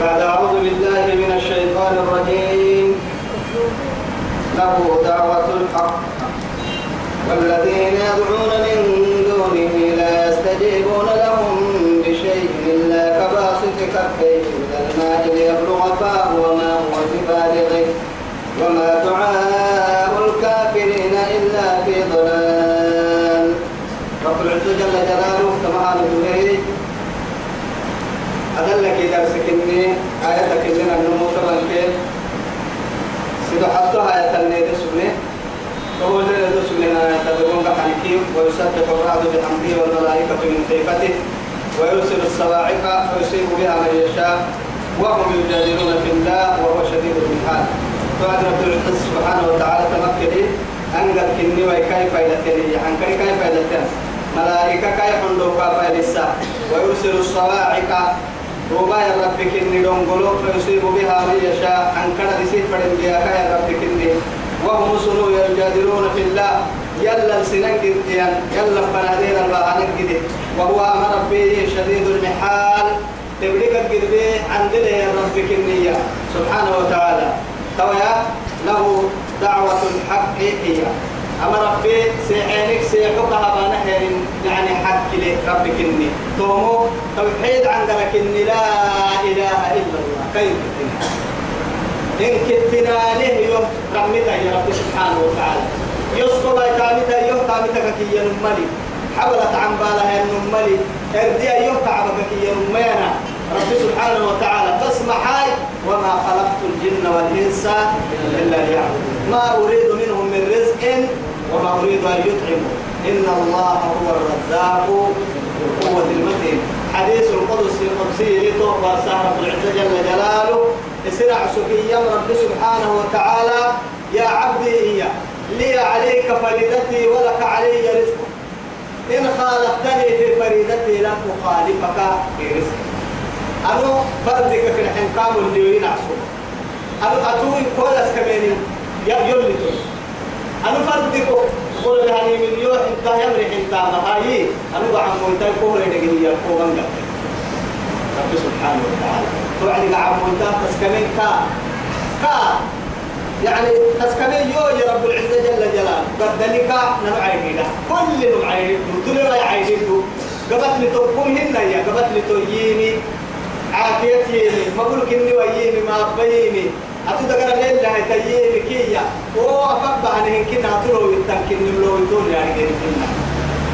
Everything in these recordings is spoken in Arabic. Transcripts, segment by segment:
بعد أعوذ بالله من الشيطان الرجيم. له دعوة الحق. والذين يدعون من دونه لا يستجيبون لهم بشيء إلا كباسط كفيه إلى الماء ليبلغ فاه وما هو ببالغه. وما دعاء الكافرين إلا في ضلال. رب العزة جل جلاله كما قال أدلك إذا سكني آياتك إننا النمو كيف سيدو حطها آية اللي دسوني وهو اللي دسوني تدرون بحنكي ويسبح الرعد بحمده والملائكة من خيفته ويرسل الصواعق ويصيب بها من يشاء وهم يجادلون في الله وهو شديد المحال فأنا رب العزة سبحانه وتعالى تمكني أنقل كني وكيف إلتني عن كيف إلتني ملائكة كيف عندك فإلسا ويرسل الصواعق يا ربك إني دونغلو فيصيب بها من يشاء. أن كان يصيب فرن بها يا ربك إني وهم سنو يجادلون في الله. يلا سنن جديان يلا فنادين البعان جدي وهو أمر به شديد المحال. تبريك الجدبي عندنا يا ربك النية سبحانه وتعالى. تويا له دعوة الحق هي. أما ربي سيعينك سيحقها بانهر يعني حق لي ربك إني تومو توحيد عندك إني لا إله إلا الله. كيف إن كتنا له يوم يا رب سبحانه وتعالى. يسقط كامتا يوم كامتا كي ينملي. حبلت عن بالها النملي إردي يوم كعبك كي ينمينا. رب سبحانه وتعالى فاسمع هاي. وما خلقت الجن والإنس إلا ليعبدون. ما أريد منهم من رزق وما أريد أن يطعموا إن الله هو الرزاق قوة المتين. حديث القدس القدسي وسهر رب العزة جل جلاله. اسرع سكيا رب سبحانه وتعالى. يا عبدي هي لي عليك فريدتي ولك علي رزق إن خالفتني في فريدتي لم أخالفك في رزقي أنو فردك في الحنقام اللي ينعسو أنو أتوي كولس كمين يلي تو أنو فردك قول لهني من يوح انت يمرح انت مهاي. أنو بعم ويتاي كوري نجي يا كوبان رب سبحانه وتعالى. توعد عم ويتاي تسكمين كا. كا. يعني تسكمين يو يا رب العزة جل جلاله. بدلك نبعي كل نبعي دول عايزين قبت لتقوم هنا يا. قبت لتوييني عافية يمي ما بقول كني ويمي ما بيمي دقنا لين لها تيمي كيا. هو أفضل عن هن كنا أتلو يتن كني لو يتون يعني كني كنا.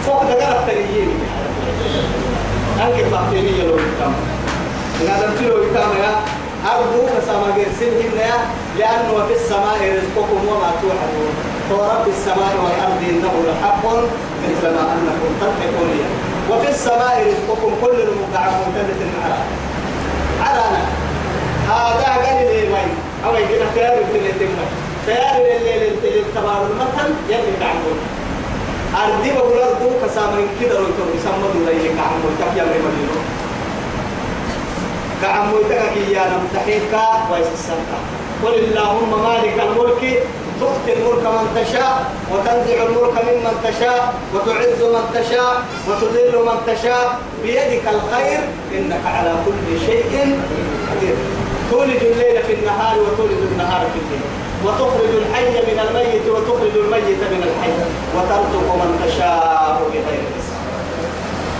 فوق دقنا تيمي أنك فاهمني يلو يتم. إن هذا تلو يتم يا. أرجو كسامة جرسين هنا لأنه في السماء رزقكم وما توعدون. ورب السماء والأرض إنه لحق مثل ما أنكم تنطقون وفي السماء رزقكم كل المقعد عرانا هذا قال لي وين أو يجينا خيار اللي تم خيار اللي اللي تبار المثل يلي تعمل. أردي بقول أردو كسامين كده لو تقول يسمى دولا يجي كعمل تكيا مدينة. كعمل تكيا يا ويس السنة قل اللهم مالك الملك تؤتي الملك من تشاء وتنزع الملك ممن تشاء وتعز من تشاء وتذل من تشاء. بيدك الخير إنك على كل شيء قدير. تولد الليل في النهار وتولد النهار في الليل. وتخرج الحي من الميت وتخرج الميت من الحي. وترزق من تشاء بغير حساب.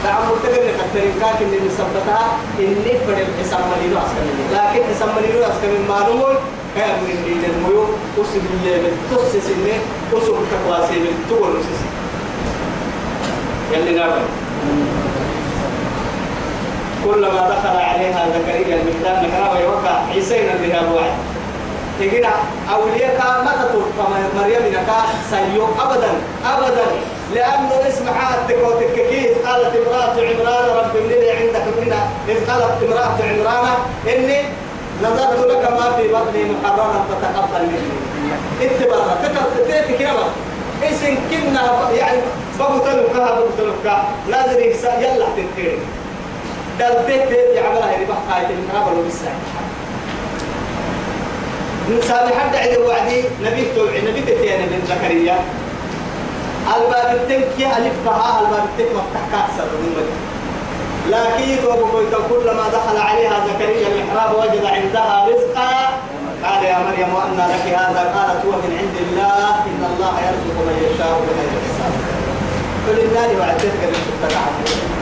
دعم مرتقل لكترين كاك اللي مثبتها إني بدل حساب مليلو أسكن لكن حساب مليلو أسكن معلومون كان من دين الميو أسم اللي من تسس إني أسم كواسي من تول نسس يلي نابل كلما دخل عليها زكريا المحراب محراب يوقع عيسينا بها الوعد تجينا أولياء ما تطور مريم نكا سيو أبدا أبدا. لأنه اسم عادتك وتككيز قالت امرأة عمران رب لي عندك هنا إذ قالت امرأة عمران إني نظرت لك ما في بطني محررا فتقبل مني. اتبرا تتك يا اسم كنا يعني بغتلك بغتلك لازم يلا تنتهي. دلتك يعملها اللي بحقها المنابر والساعة نسال حد عند وعدي نبي توعي نبي تتيان من زكريا. الباب التنكي ألفها الباب التنك مفتح كأسر من لكن توبك كلما دخل عليها زكريا المحراب وجد عندها رزقا. قال يا مريم وأن لك هذا؟ قالت هو من عند الله. إن الله يرزق من يشاء بغير حساب. قل الله وعدتك بالسلطة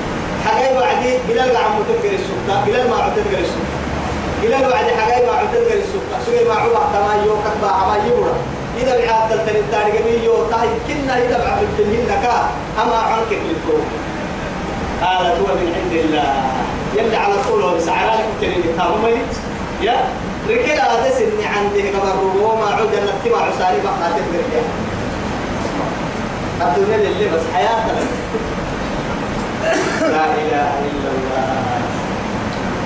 حقاي وعدي بلال عم تذكر السلطة. بلال ما عم تذكر السلطة. بلال وعدي حقاي ما عم تذكر السلطة. سوي ما عوض كما يو كتبا عما يبرا إذا بعد تلتني التاريخ ميو تاي كنا إذا بعد الدنيا كا أما عنك بالكون قالت هو من عند الله. يلي على طول وبسعران كتير تامي يا ركلا هذا سني عنده قبر وما عود أن اتباع عسالي بقى تذكر الدنيا اللي بس حياتنا لا إله إلا الله.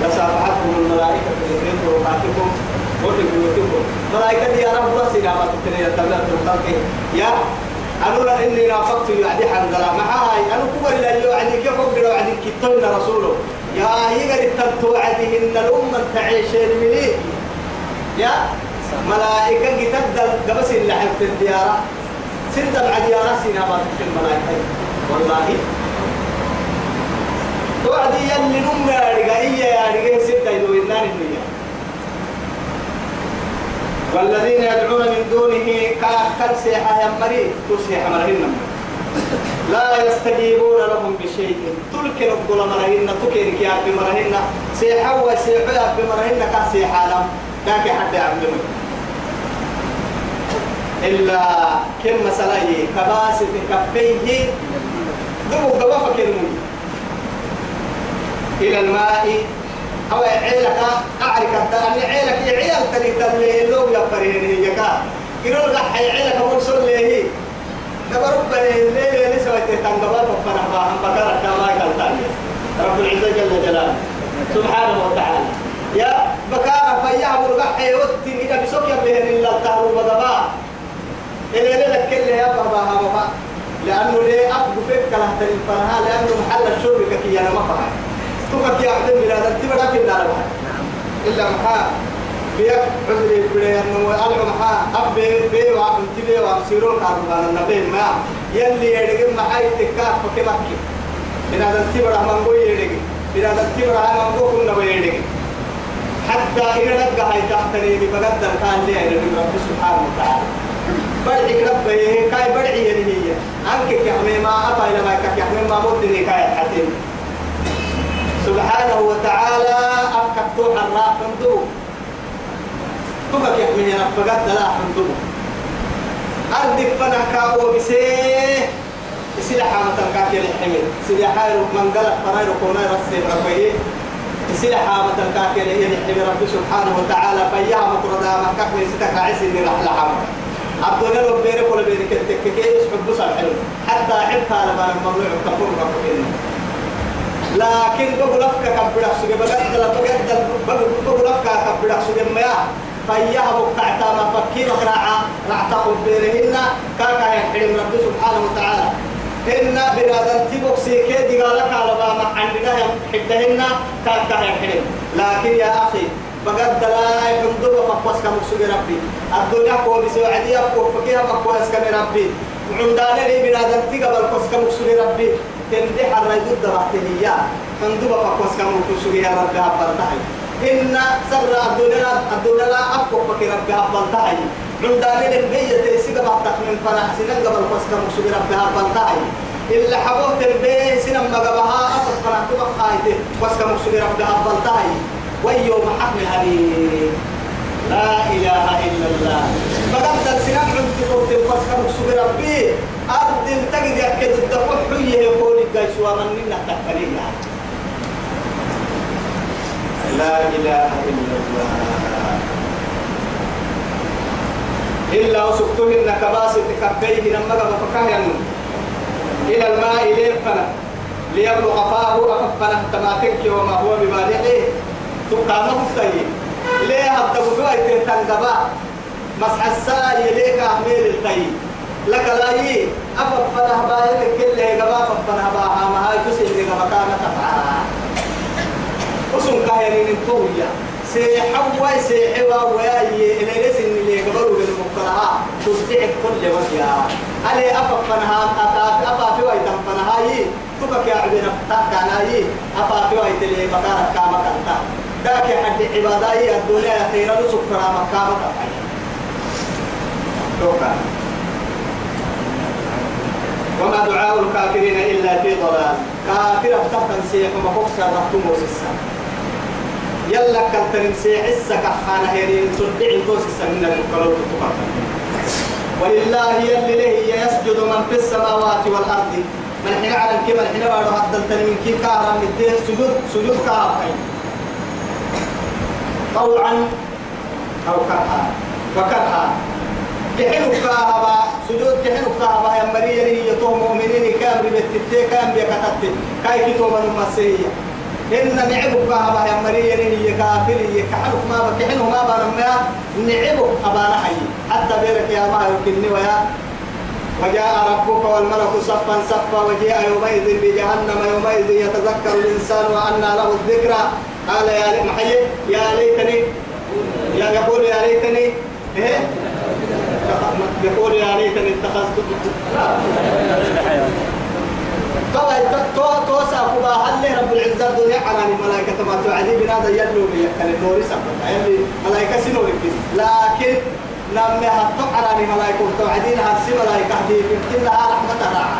لسافحتكم الملائكة في طرقاتكم وفي بيوتكم ملائكة يا رب إذا ما تبتني الخلق. يا أنا إني نافقت يعني حنزلا معاي أنا كبر إلى يعني كيف أقدر وعدي؟ كتبنا رسوله. يا يقدر التوعدي إن الأمة تعيشين مني يا ملائكة جتبدل قبس اللي حفت الديارة. سنت بعد يا راسي ما تكتب الملائكة. والله توعدي يلي نم يا رجعية يا رجعية ستة يدو إنان الدنيا والذين يدعون من دونه كأكل سيحة يمري تسيح مرهن لا يستجيبون لهم بشيء. تلك نقول مرهن تكيرك يا بمرهن سيحة وسيحة يا بمرهن كسيحة لهم كاك حد عبد إلا كم مسألة كباسة كفيه. دمو قبافة كلمة إلى الماء. أو عيلك أعرف الدار عيلك عيال تري تلي لو يفرين هي كا. يقول لك عيلك مرسل له دبر بني ليه ليه سويت تنقبل فنا باهم بكرة كما قال رب العزة جل جلاله. سبحانه وتعالى. يا بكارة فيا مرقح يوتي إذا بسوك يبهن إلا التهر وبدبا. إلى لك كل يا بابا بابا لأنه ليه أبو فيك كله تري فرها لأنه محل الشرب كي أنا ما فهم تبقى يا عبد الميلاد أنت بدا في النار إلا محا. بيك عذري بلي أنه ألعو محا. أب بي وعب تبي وعب سيرون كاربان النبي ما. يلي يدقى محا يتكاف فكمكي إن هذا التبرع من قوي يدقى إن هذا التبرع من قوي كنا بيدقى حتى إذا نبقى هاي تحتني بقدر كان لي إلى رب سبحانه وتعالى. بدعي ربي كاي بدعي هي. أنك كحمي ما أبا إلى ما كحمي ما مدني كاي حتين. سبحانه وتعالى أفكتوح الراء فندو تبك يحمي ربك لا فندو أردك فنا كأو بسيه سيدا حامة كاك الحمل سيدا حايرو من قلق فرايرو كونا رسيب ربيه سيدا حامة كاك الحمل رب سبحانه وتعالى فيها مطردا من سيدا كاعس إني رح لحامة عبد الله لو بيرك ولا بيرك التككي يسحب بصر حلو حتى حبها لما الممنوع تقول ربك لكن بقول لك كبر سجى بجد لا بجد بقول لك كبر سجى ما فيها بقعتا ما فكي مقرعا رعتا قبيرهن كاكا يحرم رب سبحانه وتعالى إن برادن تبوك سيكي دي قالك على ما عندنا حدهن كاكا يحرم لكن يا أخي بقد لا يحمدوا فقوس كمكسوغي ربي. الدنيا قوة بسوعدية قوة فكيها فقوس كمي ربي. عندنا لي برادن تقبل قوس كمكسوغي ربي. تندي حرى ضد بحتهية تندوب فقوس كمكسوغي يا ربي هبالتهي إن سر الدنيا الدنيا أفقه فكي ربي هبالتهي عندنا لي بيجة تيسيق بحتك من فرح سنن قبل قوس كمكسوغي ربي هبالتهي إلا حبوه تنبيه سنن مقبها أفق فرح تبقى خايته. قوس كمكسوغي ربي هبالتهي ويوم حمل هذه لا إله إلا الله. فقد السنان عند قوت الفسخ مكسوب ربي أرض تجد يكد الدفع حيه يقول الجيش ومن منا تكفلين لا إله إلا الله. إلا وسقتهن كباسط كفيه لما فكهن إلى الماء ليفنا ليبلغ فاه أففنا تماتك وما هو ببالغه. تقام مفتي ليه هبدا بقوا يتنقبا مسح الساي ليك أحمل القي لك لا يي أففنا باين كل هجبا أففنا باها ما هاي تسيل هجبا كان تفعل وسن كايرين تويا سيحوى سيحوى وياي إلى لسن اللي يقبلوا بالمقتنعات تصدع كل وجه علي أففنا أفافي ويتنفنا هاي تبك يا عبدنا فتاك أنا أي أفاقي ويتلي مكانك كامك أنت ذاك حد عبادائي الدنيا خيرا سكرا مكامك توقع. وما دعاء الكافرين إلا في ضلال. كافر افتقن سيح ومفوكس رحتم وسسا يلا كالترين سيح السكا خانا هيرين سلبعين توس السمنة الكلوت تقرن ولله يلي له يسجد من في السماوات والأرض. من حين على كما حين بعد حد من كي كارم مديه سجود سجود كارم طوعا أو كرها. وكرها. كحلو كهبا سجود كحلو كهبا يا مريم هي تو مؤمنين كام بتتي كام بكتت كاي كتو من إن نعبك كهبا يا مريم هي كافر هي كحلو ما بكحلو ما برمنا نعبك أبانا حي. حتى بيرك يا ما يمكنني ويا. وجاء ربك والملك صفا صفا وجاء يومئذ بجهنم يومئذ يتذكر الإنسان وأنى له الذكرى. قال يا محيي يا ليتني. يا يقول يا ليتني. إيه؟ يقول يا ليتني اتخذت. طبعا تو تو ساقوا هل رب العزة الدنيا؟ على الملائكة ما توعدي بنا يلو لي كان النور سبب. يعني ملائكة سنور لكن لما هتو على الملائكة توعدين هسي ملائكة دي يمكن لها رحمة راعة.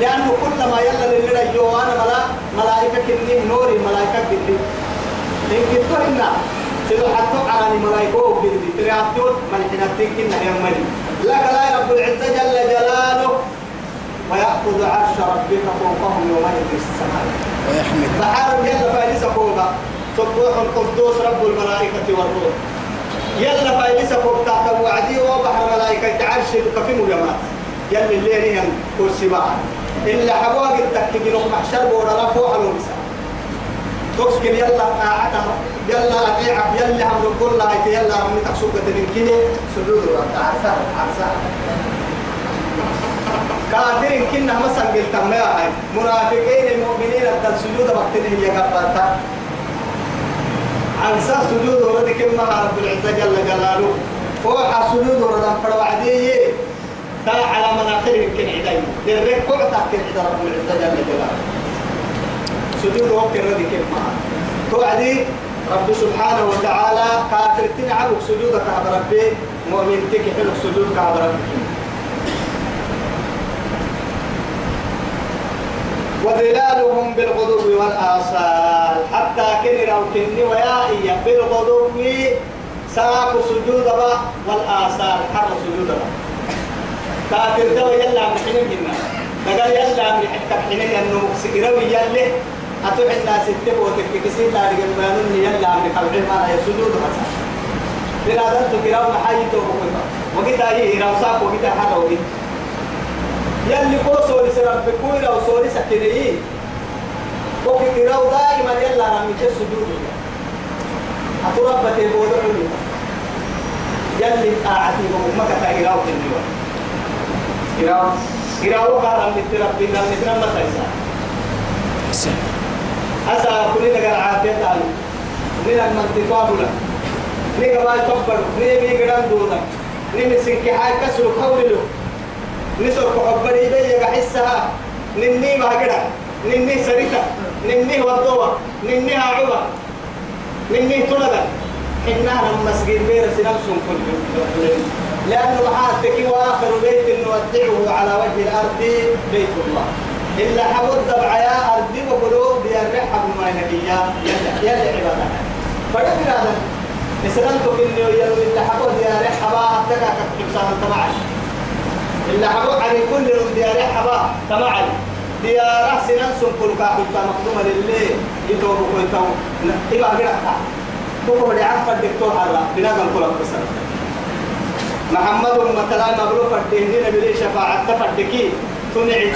لأنه كلما يلا لنا جوانا ملا ملائكة كني نوري ملائكة كني. إن كنتو هنا سيدو حتى على الملائكة وكني ترياتون من حين تنكنا يا ملي لك لا رب العزة جل جلاله. ويأخذ عرش ربك فوقهم يومئذ السماء. ويحمل. بحار يلا فايلس فوقها. سبوح القدوس رب الملائكة والروح. يلا فايلس فوق تحت وعدي وبحر ملائكة عرش كفي مجمات يلا اللي هي كرسي بقى إلا حواق التكتيك محشر بورا لا فوق تسكن يلا قاعدة يلا أطيعك يلا هم نقول لها يلا هم تحسوك من كده. سجود عرسا عرسا كافرين كنا مثلا قلت ما هاي. منافقين المؤمنين أبدا سجود وقتنا هي قبلتا عن سا سجود ورد كما رب العزة جل جلاله. فوح سجود ورد فروا عدي. تا على مناخير كن عدي. درك قعتا كن رب العزة جل جلاله. سجود وقت الرد كما توعدي رب سبحانه وتعالى كافر تنعبك سجودك عبر ربي مؤمن تكحلك سجودك عبر ربي. وظلالهم بالغدو والآصال حتى كن أو كن ويائية بالغدو ساق سجود با والآصال حر سجود با كافر دو يلا محنين جنا دقال يلا محنين حنين أنه سكروي يلي. أتوح الناس اتبعوا وتككسين لا رجل بانون يلا من خلقه ما لا يسجود بس بنادم تكراو محايته وقتا وقتا هي راوساك وقتا حر وقتا يلي كو سوري سرب كويرا وسوري سكيني كوكي كيراو دائما يلا رامي السجود أتربى تبود علوي يلي آعتي بمك كيراو كنيوا كيراو كيراو قال من تربي لم نترمى تيسا أسا كلنا قال عافية تعالي من المنطقة بلا نيجا ما يكبر نيجي قدام دونا نيجي سنكي حاجة كسر كولي نسر كحبري بي بحسها. نني ما قدر. نني سريتا. نني وضوة نني عوة نني تلدا حنا مسجد بير سنفسهم كل لأنه محاتك وآخر بيت نودعه على وجه الأرض بيت الله. إلا حبود دبعيا أرض وقلوب بيرحب ما نبيا. يلا عبادة. فدفر هذا إسلامتك إنه يلو إلا حبود يرحب أبتكا كتبسان تبعش إلا حبو على كل من ديار حبا تمعل ديار سنن سنكل كاحل مقدومة لله يتوبوا كويتو إبا قرأتا كوكو بدي عفا الدكتور حرا بنادم كل بسر محمد مثلا مبروك الدهنين بلي شفاعة تفردكي. تنعي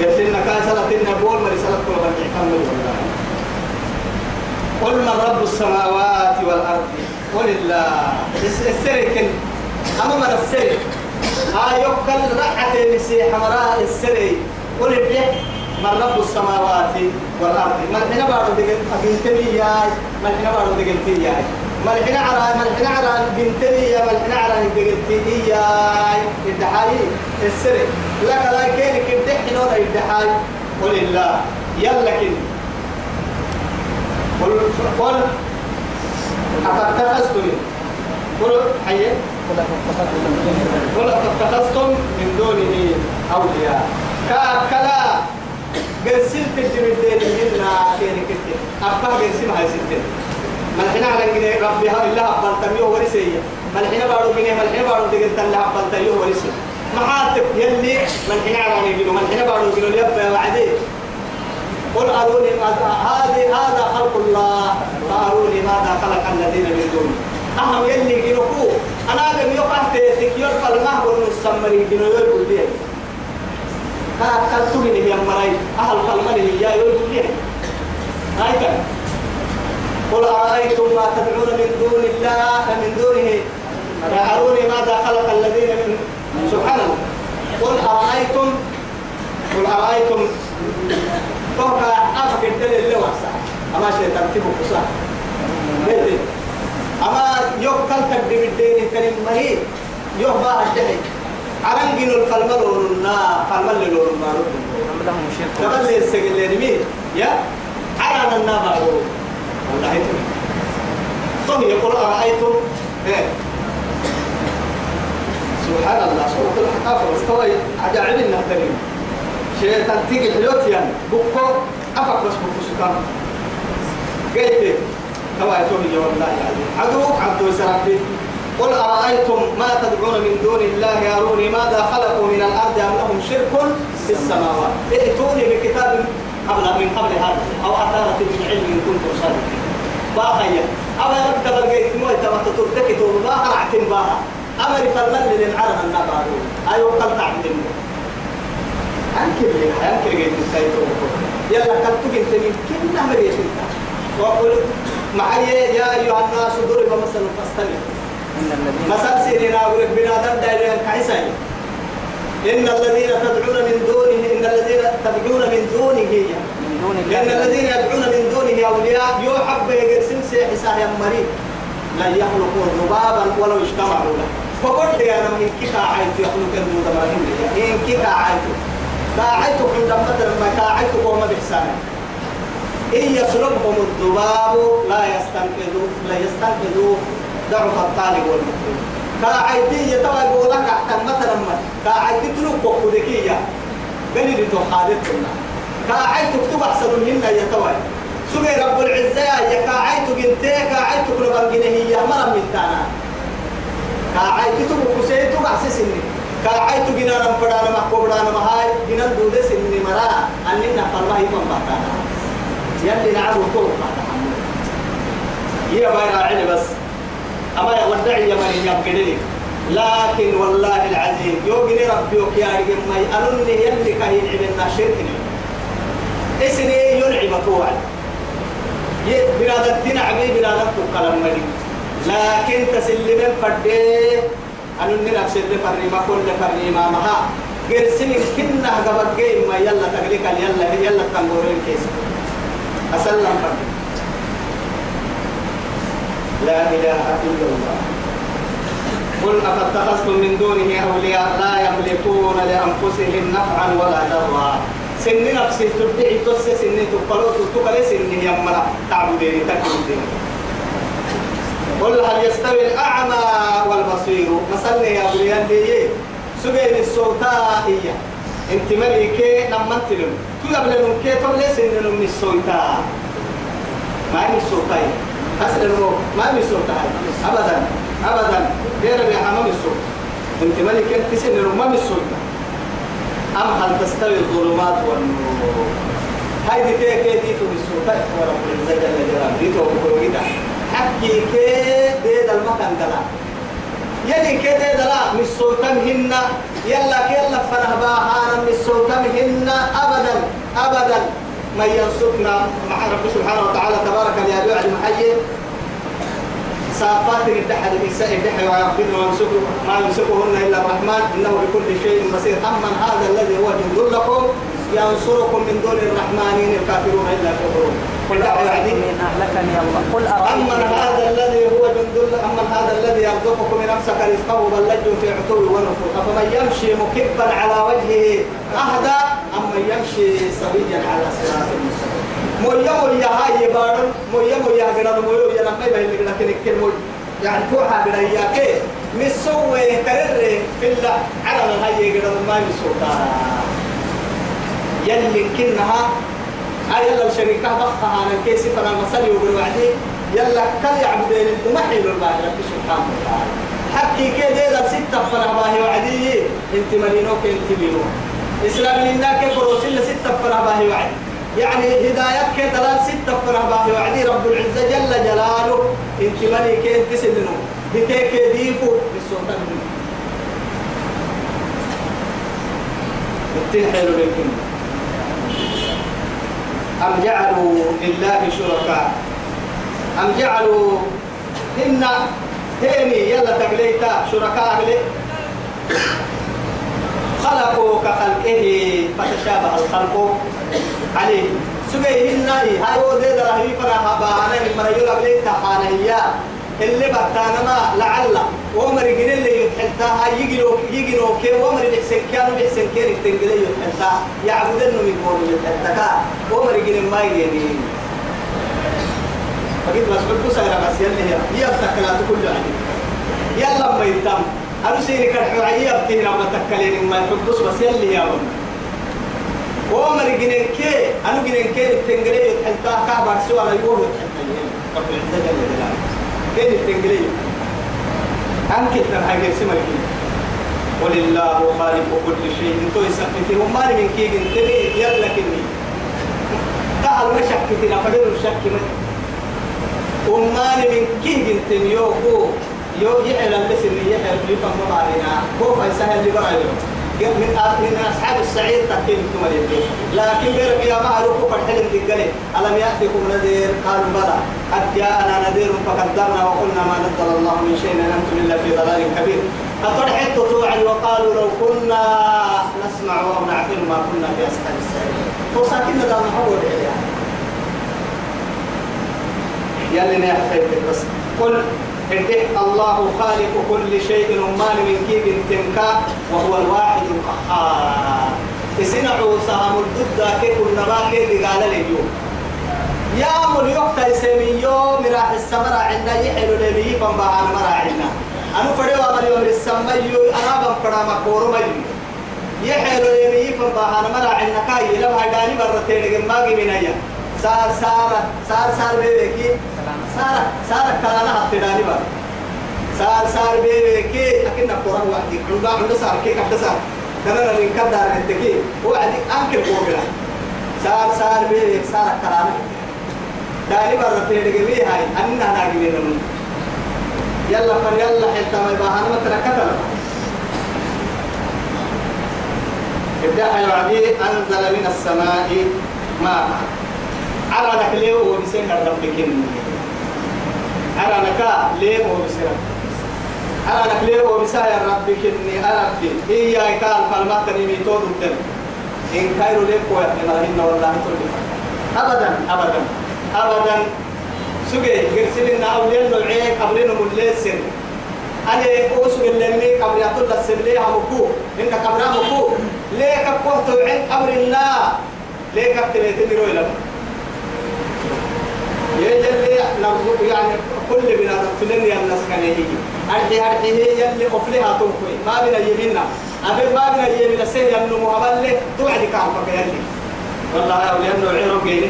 تاكي يسلنا كاسلة النبول مرسلة كل بني كمل قل من رب السماوات والأرض؟ قل الله. السركن أما من السري ها يقل رحة مسيح حمراء السري. قل بيه من رب السماوات والأرض؟ ما الحين بارو دقل بنتني ياي ما الحين بارو دقلتي ياي عرى ما الحين عرى بنتني يا ما الحين عرى دقلتي ياي الدحاي السر لك لا كينك الدحي نور الدحاي قل الله. يلا كن قل قل. أفتخذتم قل. حيه قل. أفتخذتم من دونه أولياء. كأكلا قرسل تجري الدين إلا كيني كتير أبقى قرسل هاي ستين ملحنا على جنيه ربي ها إلا أبقى تميه ورسية. ملحنا بارو جنيه ملحنا بارو تقول تلا أبقى تميه ورسية. معاتب يلي ملحنا على جنيه ملحنا بارو جنيه يبقى وعدي. قل أروني ماذا هذه هذا خلق الله. فأروني ماذا خلق الذين من دونه. أهم يلي جنوكو أنا أقول يقعد تكيور فالمه والمسمري جنو يقول لي. كالتوني هي مراي أهل فالمني هي يقول لي. هاي كان قل أرأيتم ما تدعون من دون الله من دونه؟ فأروني ماذا خلق الذين من سبحان الله قل أرأيتم قل أرأيتم. توقع أفك الدليل اللي واسع أما شيء ترتيبه كسا أما يوكل تقدم الدين كريم مريض يوبا الجحي عرنجين الفلمل ورنا فلمل ورنا قبل لي السجل اللي مين؟ يا؟ عرنا النابع والله تمام طه يقول أرأيتم؟ إيه. سبحان الله سورة الحقافة استوى عجائب النهترين شيطان تيجي حلوت يعني. بكو أفك بس بكو سكان. قلت توا يتوه والله يعني. عدوك عبدو سرابي قل أرأيتم ما تدعون من دون الله أروني ماذا خلقوا من الأرض أم لهم شرك في السماوات؟ ائتوني بكتاب قبل من قبل هذا أو أثارة من علم إن كنتم صادقين باخيا أما يبقى بلقيت موي تما تترتكي تقول ما هرعتم باها أمر فالمن للعرب النبارو أيوة قلت عبد الله أنكر لي أنكر جيت السيطة يلا كتب أنت من كل أمر يشنك وقل معي يا أيها الناس ضرب مثل فاستمع. مثل سيرنا أقول لك بنادم دايرين كعيسى إن الذين تدعون من دونه إن الذين تدعون من دونه لأن الذين يدعون من دونه أولياء يحب يقسم سيحسا يا مريض لا يخلقوا ذبابا ولو اجتمعوا له. فقلت يا نم إن كيكا عايت يخلق مرهم إن كيكا عايت كاعيت عند مثلا ما كاعيت قوم بإحسانه إن يسلبهم الذباب لا يستنقذوا لا يستنقذوا ضعف الطالب والمطلوب كاعيتي يتوى يقول لك أحكم مثلا ما. كاعيتي تلوك وقودكية. قال لي تو خالدتنا كاعيت تكتب أحسن منا يتوى سوى رب العزة يا كاعيت بنتي كاعيت كل بنجنه هي مرة من تانا كاعيت تبو كسيت بحسس إني كاعيت جنانا بدانا ما كوبرانا ما هاي جنان دودة سني مرا. أننا فالله يفهم باتانا. يلي نعبو كوب يا بايرا عيني بس. أما يودعي يا من يبقدني لكن والله العظيم يوغني ربي وكيا رجل ما يألوني يلي كهين عملنا شركني إسني ينعم توعد بلادك تنعبي بلادك تقلم مدي لكن تسلم فردي أنني نفس اللي فريما كل فريما مها قرسني كنا قبل ما يلا تقليك يلا يلا تنقورين كيس. أسلم فردي لا إله إلا الله. قل أفاتخذتم من دونه أولياء لا يملكون لأنفسهم نفعا ولا ضرا. سن نفسي تبدعي تس سن تقبلوا تقبل سن يمنا تعبدين تكبدين قل هل يستوي الأعمى والبصير؟ مثلا يا أولياء دي سبين السلطائية أنت ملكي نمتلم تقبل نمكي تبلي سن من السلطاء ما هي السلطائية أصل المو ما من سلطة أبدا. أبدا. غير بحمام السلطة أنت ملك أنت سن ما من السلطة أم هل تستوي الظلمات والنور؟ هاي دي تيك دي في السلطة ورب العزة جل جلاله. دي تو كده حكي كي دي المكان دلا يلي كي دي دلا من السلطة هن يلا يلا فنهبا هانا من السلطة هن أبدا. أبدا. من ينصرنا مع رب سبحانه وتعالى تبارك يا بيع المحيي صافات الدحر النساء الدحر ويغفر ويمسكه ما يمسكهن إلا الرحمن. إنه بكل شيء بصير. أما هذا الذي هو جند لكم ينصركم من دون الرحمن الكافرون إلا كفرون قل أعوذ من أهلكني الله. قل أما هذا الذي هو جند أما هذا الذي يرزقكم من أمسك رزقه بل في عتو ونفور أفمن يمشي مكبا على وجهه أهدى أما يمشي سويا على صراط المستقيم مويا مويا هاي بارن مويا مويا غير مويا يا نما يبين لك لكن كل يعني توحى غير ياك مسوي كرر في الله على هاي غير ما مسوي. يلي كنها أي يلا الشركة بخها أنا كيسي فأنا مسألة وبالوعدي يلا كل ما حلو الله رب سبحانه وتعالى. حكي كده ستة فنا باهي وعدي. انت ملينوك انت بينو إسلام لنا كيف رسول ستة فنا باهي وعدي. يعني هداية كده ستة فنا باهي وعدي. رب العزة جل جلاله. إنت مليك انت سلنو بكيك ديفو بالسلطان. منه حلو للكلمة أم جعلوا لله شركاء؟ أم جعلوا إن هيني يلا تقليتا شركاء أهلي؟ خلقوا كخلقه فتشابه الخلق. عليه سبيه النهي هاي ودي درهي فرها بانا من مريول أقليتا حانهيا اللي بتانا ما لعل ومر جن اللي يتحلتها يجلو يجلو كي ومر بحسن كانوا بحسن كير تنقل يتحلتها يعبد إنه يكونوا يتحلتها ومر جن ما يجي فقد مسؤول كسر بس يلي هي يفتح كلام كل عدي يلا ما يتم. أنا سيني كرحوعي يبتهنا ما تكلين ما يحبس بس يلي يا ون ومر جن كي أنا جن كي تنقل يتحلتها كعبة سوى لا يقول يتحلتها. رب العزة جل جلاله. كين التنجلي أنك تنهاجر سمك ولله خالق كل شيء. إنتو يسكتي هم مالي من كيج انتبه يلا كني. تعال ما شكتنا فدر الشك من هم مالي من كيج انتبه يوكو. يو يحل بس اللي يحل يفهم ما علينا هو فيسهل اللي برا من من أصحاب السعير تكين ثم لكن غير يا ما روكو فرحل الدجال ألم يأتكم نذير قالوا بلى قد جاءنا نذير فكذبنا وقلنا ما نزل الله من شيء إن أنتم إلا في ضلال كبير أطرحت توعد وقالوا لو كنا نسمع أو نعقل ما كنا في أصحاب السعير وساكننا ده محول يلي نحفظ بس قل إنتك الله خالق كل شيء أمان من كيف تنكا وهو الواحد القهار. تسنعوا سهم الضد كيف النبا كيف قال لي يوم يا أمر يوقت يسمي يوم راح السمرة عند يحلو لبي فنبا أنا مرا عنا أنا فريو أمر يوم السمي أنا بمفرا مكورو مجي يحلو لبي فنبا أنا مرا عنا كاي لما هداني مرتين ما من أيام. سار سار سار سار بيبكي سار سار كلانا هتداني بار سار سار بيبكي أكيد نقرأ وحدي. كل بعض سار كي كده سار. كنا نرين كده رنتكي وعدي أنكر قوبلا سار سار بيبك سار كلانا داني بار تيرجع بيه هاي. أننا ناقي منهم يلا فر يلا حتى ما يباهنا ما تركتنا ابدأ يا أنزل من السماء ماء. على لك ليه وبسين الرب كن لك ليه وبسين على لك ليه وبسين الرب كن أربي هي قال فالما تنمي تود الدم. إن كايرو ليه قوة إن والله تولي أبدا أبدا. أبدا. سجى قرسلنا أولين نوعين قبلنا ملسن أنا أوسو اللي قبل يطول السبلي همكو إنك قبل همكو ليه كبوه توعين قبلنا ليه كبتلي تدروا إلى يجلي يعني كل بنا تلني الناس كان يجي أرحي أرحي هي يلي أفلها توقي ما بنا يمنا أبي ما بنا يمنا سيه يمنو مهبل توعد كعبك يلي والله أولياء النوعين رقيني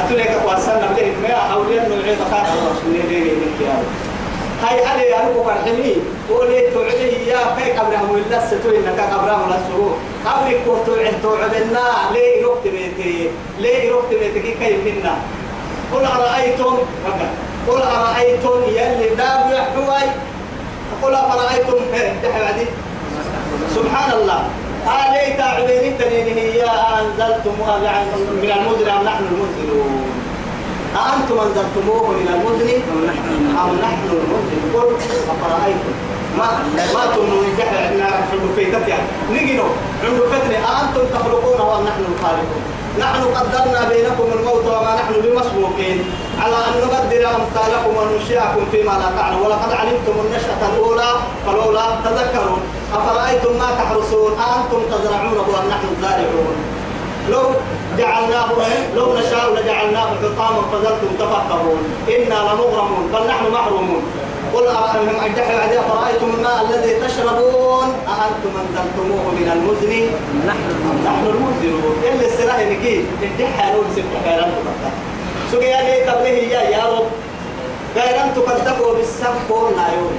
أتوليك وأسلنا بليه ما أولياء النوعين بخار الله سنين ديني منك يا هاي علي يا رب فرحني ولي توعدي يا كي قبرهم ولا ستوي إنك قبرهم ولا سرور قبرك توعد توعدنا ليه ركت بيتي ليه ركت بيتي كيف منا قل أرأيتم قل أرأيتم يلي داب يحوي قل أرأيتم بعدي سبحان الله آليت عبيني تنينه يا أنزلتم من المزن أم نحن المنزلون أأنتم أنزلتموه من المزن أم نحن المنزل قل أفرأيتم. ما ما تنو يجح إحنا عند فيتك يعني نجنو عند فتنة أنتم تخلقون ونحن الخالقون. نحن قدرنا بينكم الموت وما نحن بمسبوقين. على أن نبدل أمثالكم وننشئكم فيما لا تعلم. ولقد علمتم النشأة الأولى فلولا تذكرون. أفرأيتم ما تحرسون؟ أنتم تزرعونه أم نحن الزارعون؟ لو جعلناه لو نشاء لجعلناه حطاما فظلتم تفكرون إنا لمغرمون بل نحن محرومون. قل أرأيتم أجدح بعد أفرأيتم الماء الذي تشربون؟ أأنتم أنزلتموه من المزن. نحن نحن المنزلون إلا السلاح نكيد الدحى ستة خيران تبقى سقيا لي تبليه يا يا رب. خيران تكذبوا بالسم قولنا يوم.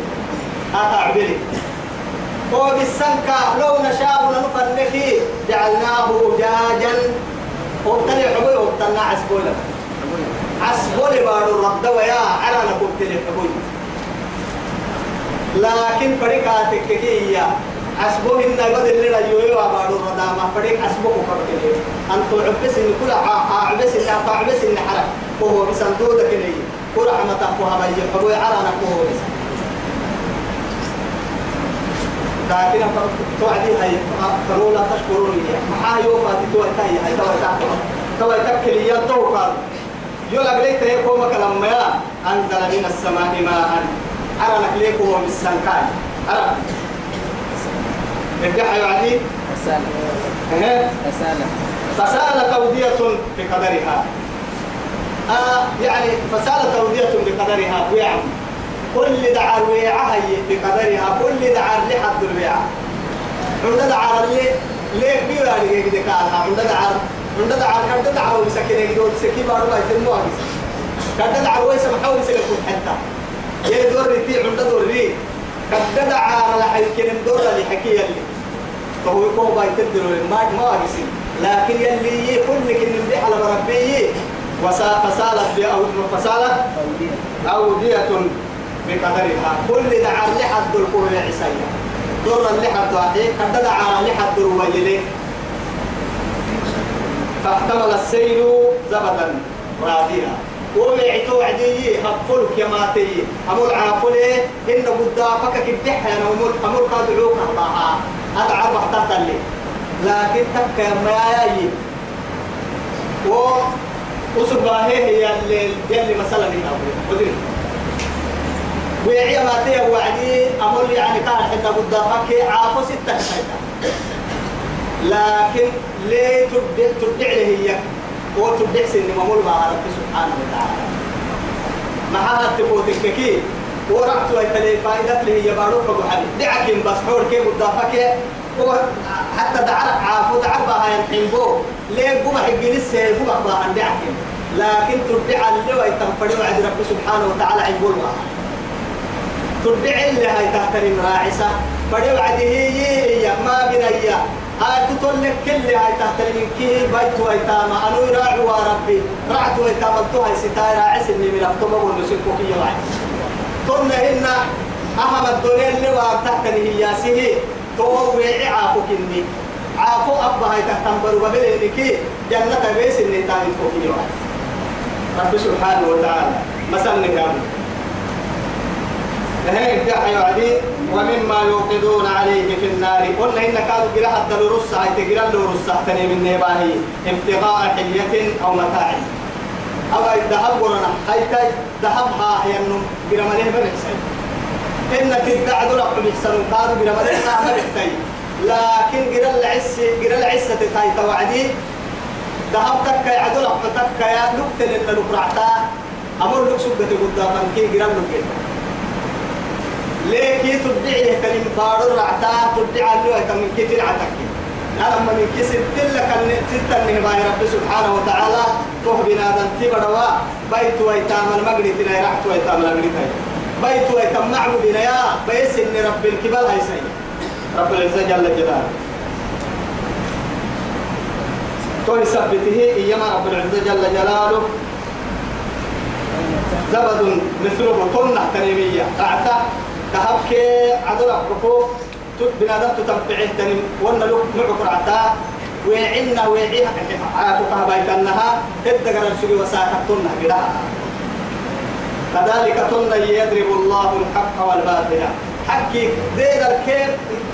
هذا عبلي وبالسنكا لو نشاء لنفرنكي جعلناه أجاجا وابتلي حبوي وابتلنا عسبولا عسبولي بارو الرد ويا عرانا كبتلي حبوي. لكن فريقاتك كي عسبوه إن قد اللي رجوي وبارو الردامة فريق عسبوه كبتلي أنتو عبس إن كل عبس إن عبس إن حرك وهو بسندودة كني ورحمة أخوها بيجي حبوي عرانا كوه بسندودة لكن توعدي هاي. فرولا تشكروني محا يوفا تاي هاي. توى تاكل توى تاكل يا توكل يولا بليت يكو مكلم ما أنزل من السماء ماء. أرى من السنكاي أرى. ارجع يا عدي رسالة. إيه؟ رسالة. فسالت أودية بقدرها. آه يعني فسالت أودية بقدرها ويعم كل دعار ويعها بقدرها. كل دعار لحد الويعة عند دعار اللي ليه بيوا اللي كده قالها عند دعار عند دعار كده دعار ويسكن يقول سكي بارو ما يتموا كده دعار ويسم حاول يسكن حتى. يلي دور ريتي عند دور ري كده دعار لحي كلم دور اللي حكي فهو يكون باي ما ما بيصير. لكن يلي كل كن اللي على ربي وسا فسالت أودية بقدرها. كل دعار لحد القوة عسيا دور اللي حد واحد. قد دعار لحد الويلي فاحتمل السيل زبدا راديا. ومعتو عدي هفلك يا ماتي. أمول عافلي إن قدافك كبتح أنا أمول أمول قادعوك أطاها أدعى بحتات لي لكن تبكى ما يأيي و وسباه هي اللي اللي مثلا هنا أبوي ويعي ما تيه وعدي. أمر يعني كان حتى قدامك عافو ستة لكن ليه تبدع له هي؟ وتبدع سن ممول مع رب سبحانه وتعالى. معها تبوتك كي؟ ورحت ويتلي فائدة له هي بارو فقو حبيب. دعك بس حور كي قدامك حتى دعرك عافو دعك بها ينحين بو. ليه قوم حق لسه قوم بها دعك؟ لكن تبدع اللي ويتنفروا عند رب سبحانه وتعالى عيبول بها تدعي اللي هاي تحترم راعسة. بدي وعده هي ما بنيا هاي تقول لك كل هاي تحترم كي بيت ويتاما أنو راعوا ربي رعت ويتاما تو هاي ستاي راعس اللي من أفتم أقول نسيبكو كي يوعي قلنا هنا أهم الدنيا اللي وار تحترم هي سيه تو ويعي عافو كني عافو أبا هاي تحتم بروا بلي كي جنة بيس اللي تاني كي يوعي رب سبحانه وتعالى مثلا نكامل هيك يا يعدي ومما يوقدون عليه في النار. قلنا إن كانوا قراء حتى لرص هاي تقرا لرص تني من نباهي ابتغاء حلية أو متاع. أو الذهب ورنا هاي تاي ذهبها هي إنه قرا مليه بنحسن إن تدعى دول أقول يحسنوا قالوا قرا ما بنحتاج لكن قرا العس قرا العسة تاي توعدي. ذهب تك يا عدل تك يا نقطة لنا نقرعتا أمر لك سبت قدام كي قرا لك ليه تدعي كلمة بارو رعتا تدعي له من كتير عتك أنا من كسب تلك ستة النهباء رب سبحانه وتعالى توه بنادم تبروا بيت ويتام المغرب تنا رحت ويتام المغرب بيت ويتام معبودنا يا بيس إن رب الكبال هاي سيد رب العزة جل جلاله. توه سبته إيما رب العزة جل جلاله. زبد مثله طنة تنمية رعتا تهبك عدل أبقفو بنادم تتنفعه تنم وأنا لك معك رعتا ويعنا ويعيها عافوك بيتنها تدقر السوق وساكتنا قدها كذلك تن يضرب الله الحق والباطل. حكي دير الكيم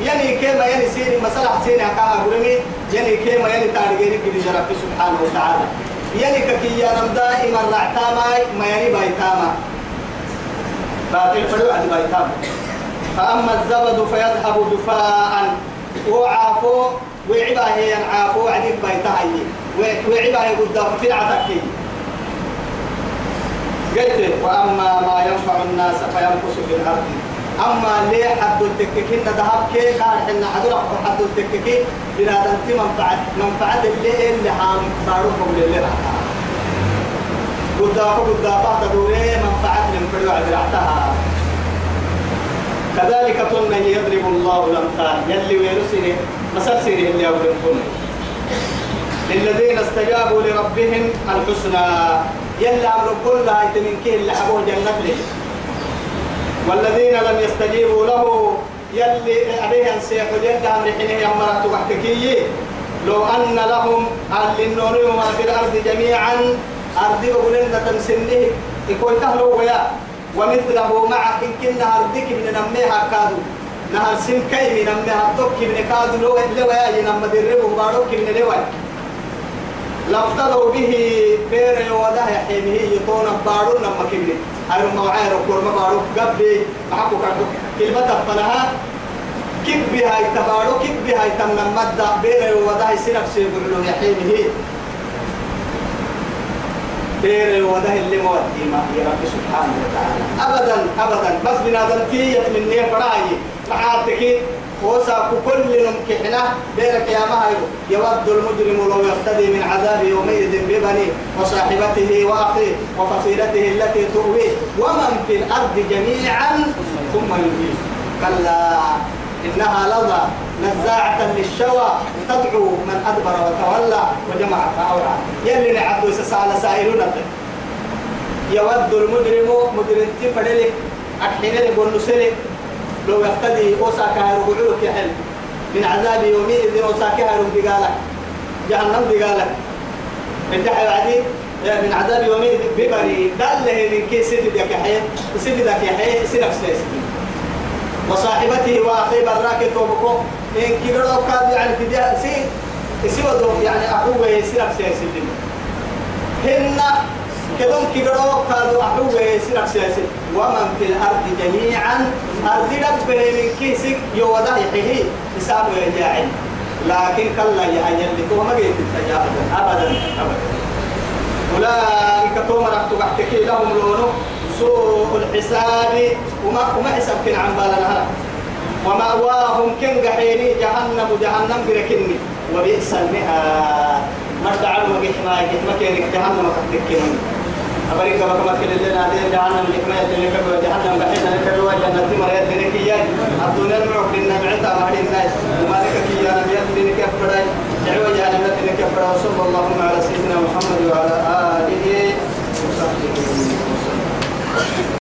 يعني كيما يعني سيني. مسألة سيني حكاها قرمي يعني كيما يعني تارجيني كده رب سبحانه وتعالى. يعني كي ينام دائما رعتاما ما يعني بايتاما. باطل فلو عد بايتاما فأما الزبد فيذهب دفاعا وعافو وعبا هي عافو عديد بايتاها وعبا هي قدام في العتاكي قلت وأما ما ينفع الناس فينقص في الأرض. أما ليه حد التككين ذهب كي؟ قال حنا حدر حد التككين. بلا دنتي منفعة منفعة اللي اللي حام صاروكم للي قدافة قدافة تدوري منفعة من كل واحد كذلك كنا يضرب الله الأمثال. يلي ويرسل مسل سيره اللي أولهم للذين استجابوا لربهم الحسنى. يلا أمر كلها يتمن كيه اللي حبوه جنة له والذين لم يستجيبوا له يلي عليه أن سيحوا يد أمر حينه يمرت وحككي لو أن لهم أهل النور في الأرض جميعا أرضي بقولنا تمسنه يكون تهلو ويا. ومثله معك إن كنا أرضك من نميها كادو. نهر سن كي من نميها توك من كادو. لو لو يا ينم دربه بارك من لو لافتدوا به بير وده يحيمه يطون بارو نما كبني ما وعير وكور بارو قبي. محكو كردو كلمة تفنها. كبي هاي تبارو كبي هاي تمنا مدى بير وده سنف سيقولوا يحيمه بير وده اللي مودي ما يا رب سبحانه وتعالى. ابدا ابدا. بس بنادم تيت من نية فراي معاتك وساق كل نمكحنا بيرك يا مهر يود المجرم لو يفتدي من عذاب يومئذ ببنيه وصاحبته وأخيه وفصيلته التي تؤويه. ومن في الأرض جميعا ثم يجيب كلا. إنها لظى نزاعة للشوى تدعو من أدبر وتولى وجمع فاوعى يلي نعبد سسال سائلون يود المجرم مجرم تفرلك أكحين لك ونسلك لو يفتدي أوساكا رجعلك يحل. من عذاب يومئذ أوساكا رجعلك جهنم من جحي بعدي من عذاب يومئذ ببري دل من كي سفدك يحيى سفدك يحيى سنف سيسكي وصاحبته وأخيه براك توبكو. إن كبروا كاد يعني في ده سي سوى يعني أخوه سنف سيسكي هن كدوم كبروا كادوا أحوه سنف سياسي ومن في الأرض جميعا أرض ربه من كيسك يوضع يحيه حساب يجاعل. لكن كلا يعين لكم ما قيت أبدا. أبدا. أبدا. أولئك توم رحت بحتكي لهم لونه. سوء الحساب وما وما حسب كن عن بالنا ومأواهم كن جحيني جهنم جهنم بركني. وبئس المهاد. مرد علم جحما جحما كينك جهنم تكتكين أبريك بك ما كل لنا دين جهنم جحما يتنك جهنم بحين لك بوا جنة مريت دينك يا الدنيا المعوك لنا بعتا ما هي الناس. وما لك كي يا نبي دينك أفراي دعوة جهنم دينك أفراي وصلى اللهم على سيدنا محمد وعلى آله وصحبه. Thank you.